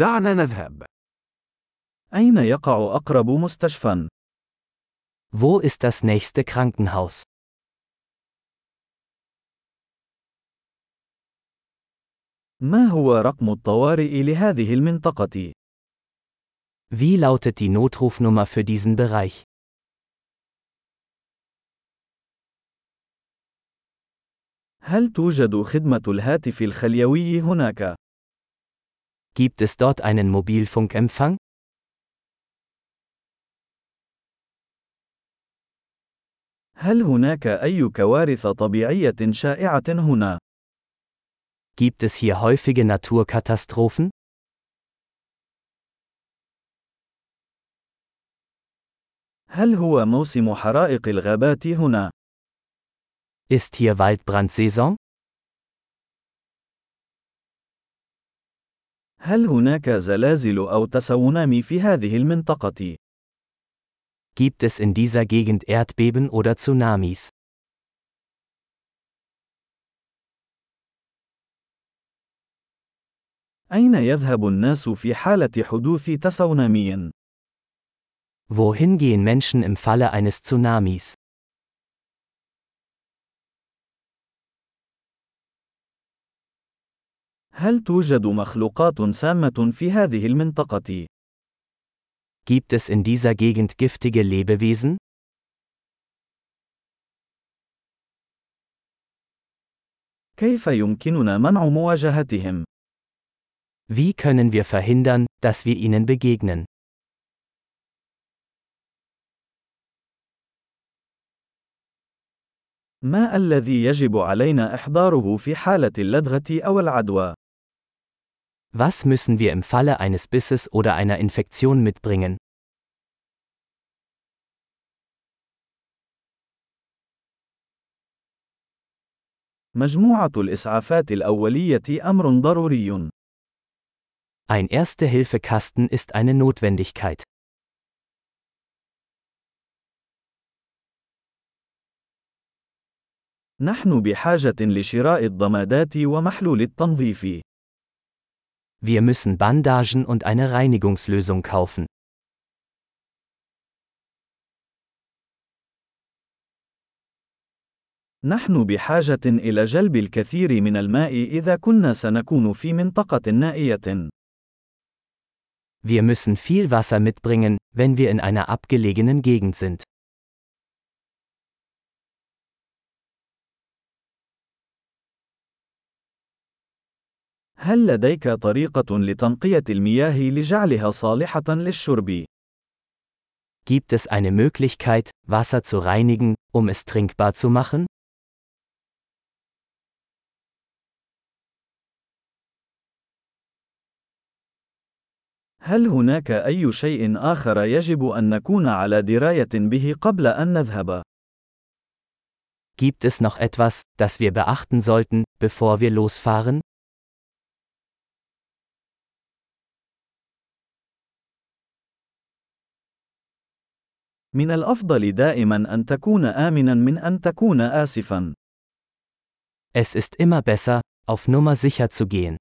دعنا نذهب. أين يقع أقرب مستشفى؟ Wo ist das nächste Krankenhaus? ما هو رقم الطوارئ لهذه المنطقة؟ Wie lautet die Notrufnummer für diesen Bereich? هل توجد خدمة الهاتف الخليوي هناك؟ Gibt es dort einen Mobilfunkempfang? هل هناك أي كوارث طبيعية شائعة هنا؟ Gibt es hier häufige Naturkatastrophen? هل هو موسم حرائق الغابات هنا؟ Ist hier Waldbrandsaison? هل هناك زلازل أو تسونامي في هذه المنطقة؟ Gibt es in dieser Gegend Erdbeben oder Tsunamis? أين يذهب الناس في حالة حدوث تسونامي؟ Wohin gehen Menschen im Falle eines Tsunamis? هل توجد مخلوقات سامة في هذه المنطقة؟ Gibt es in dieser Gegend giftige Lebewesen? كيف يمكننا منع مواجهتهم؟ Wie können wir verhindern, dass wir ihnen begegnen? ما الذي يجب علينا إحضاره في حالة اللدغة أو العدوى؟ Was müssen wir im Falle eines Bisses oder einer Infektion mitbringen? مجموعة الإسعافات الأولية أمر ضروري. Ein Erste-Hilfe-Kasten ist eine Notwendigkeit. نحن بحاجة لشراء الضمادات ومحلول التنظيف. Wir müssen Bandagen und eine Reinigungslösung kaufen. نحن بحاجة إلى جلب الكثير من الماء إذا كنا سنكون في منطقة نائية. Wir müssen viel Wasser mitbringen, wenn wir in einer abgelegenen Gegend sind. هل لديك طريقة لتنقية المياه لجعلها صالحة للشرب؟ Gibt es eine Möglichkeit, Wasser zu reinigen, um es trinkbar zu machen? هل هناك أي شيء آخر يجب أن نكون على دراية به قبل أن نذهب؟ Gibt es noch etwas, das wir beachten sollten, bevor wir losfahren? من الأفضل دائما أن تكون آمنا من أن تكون آسفا. Es ist immer besser, auf Nummer sicher zu gehen.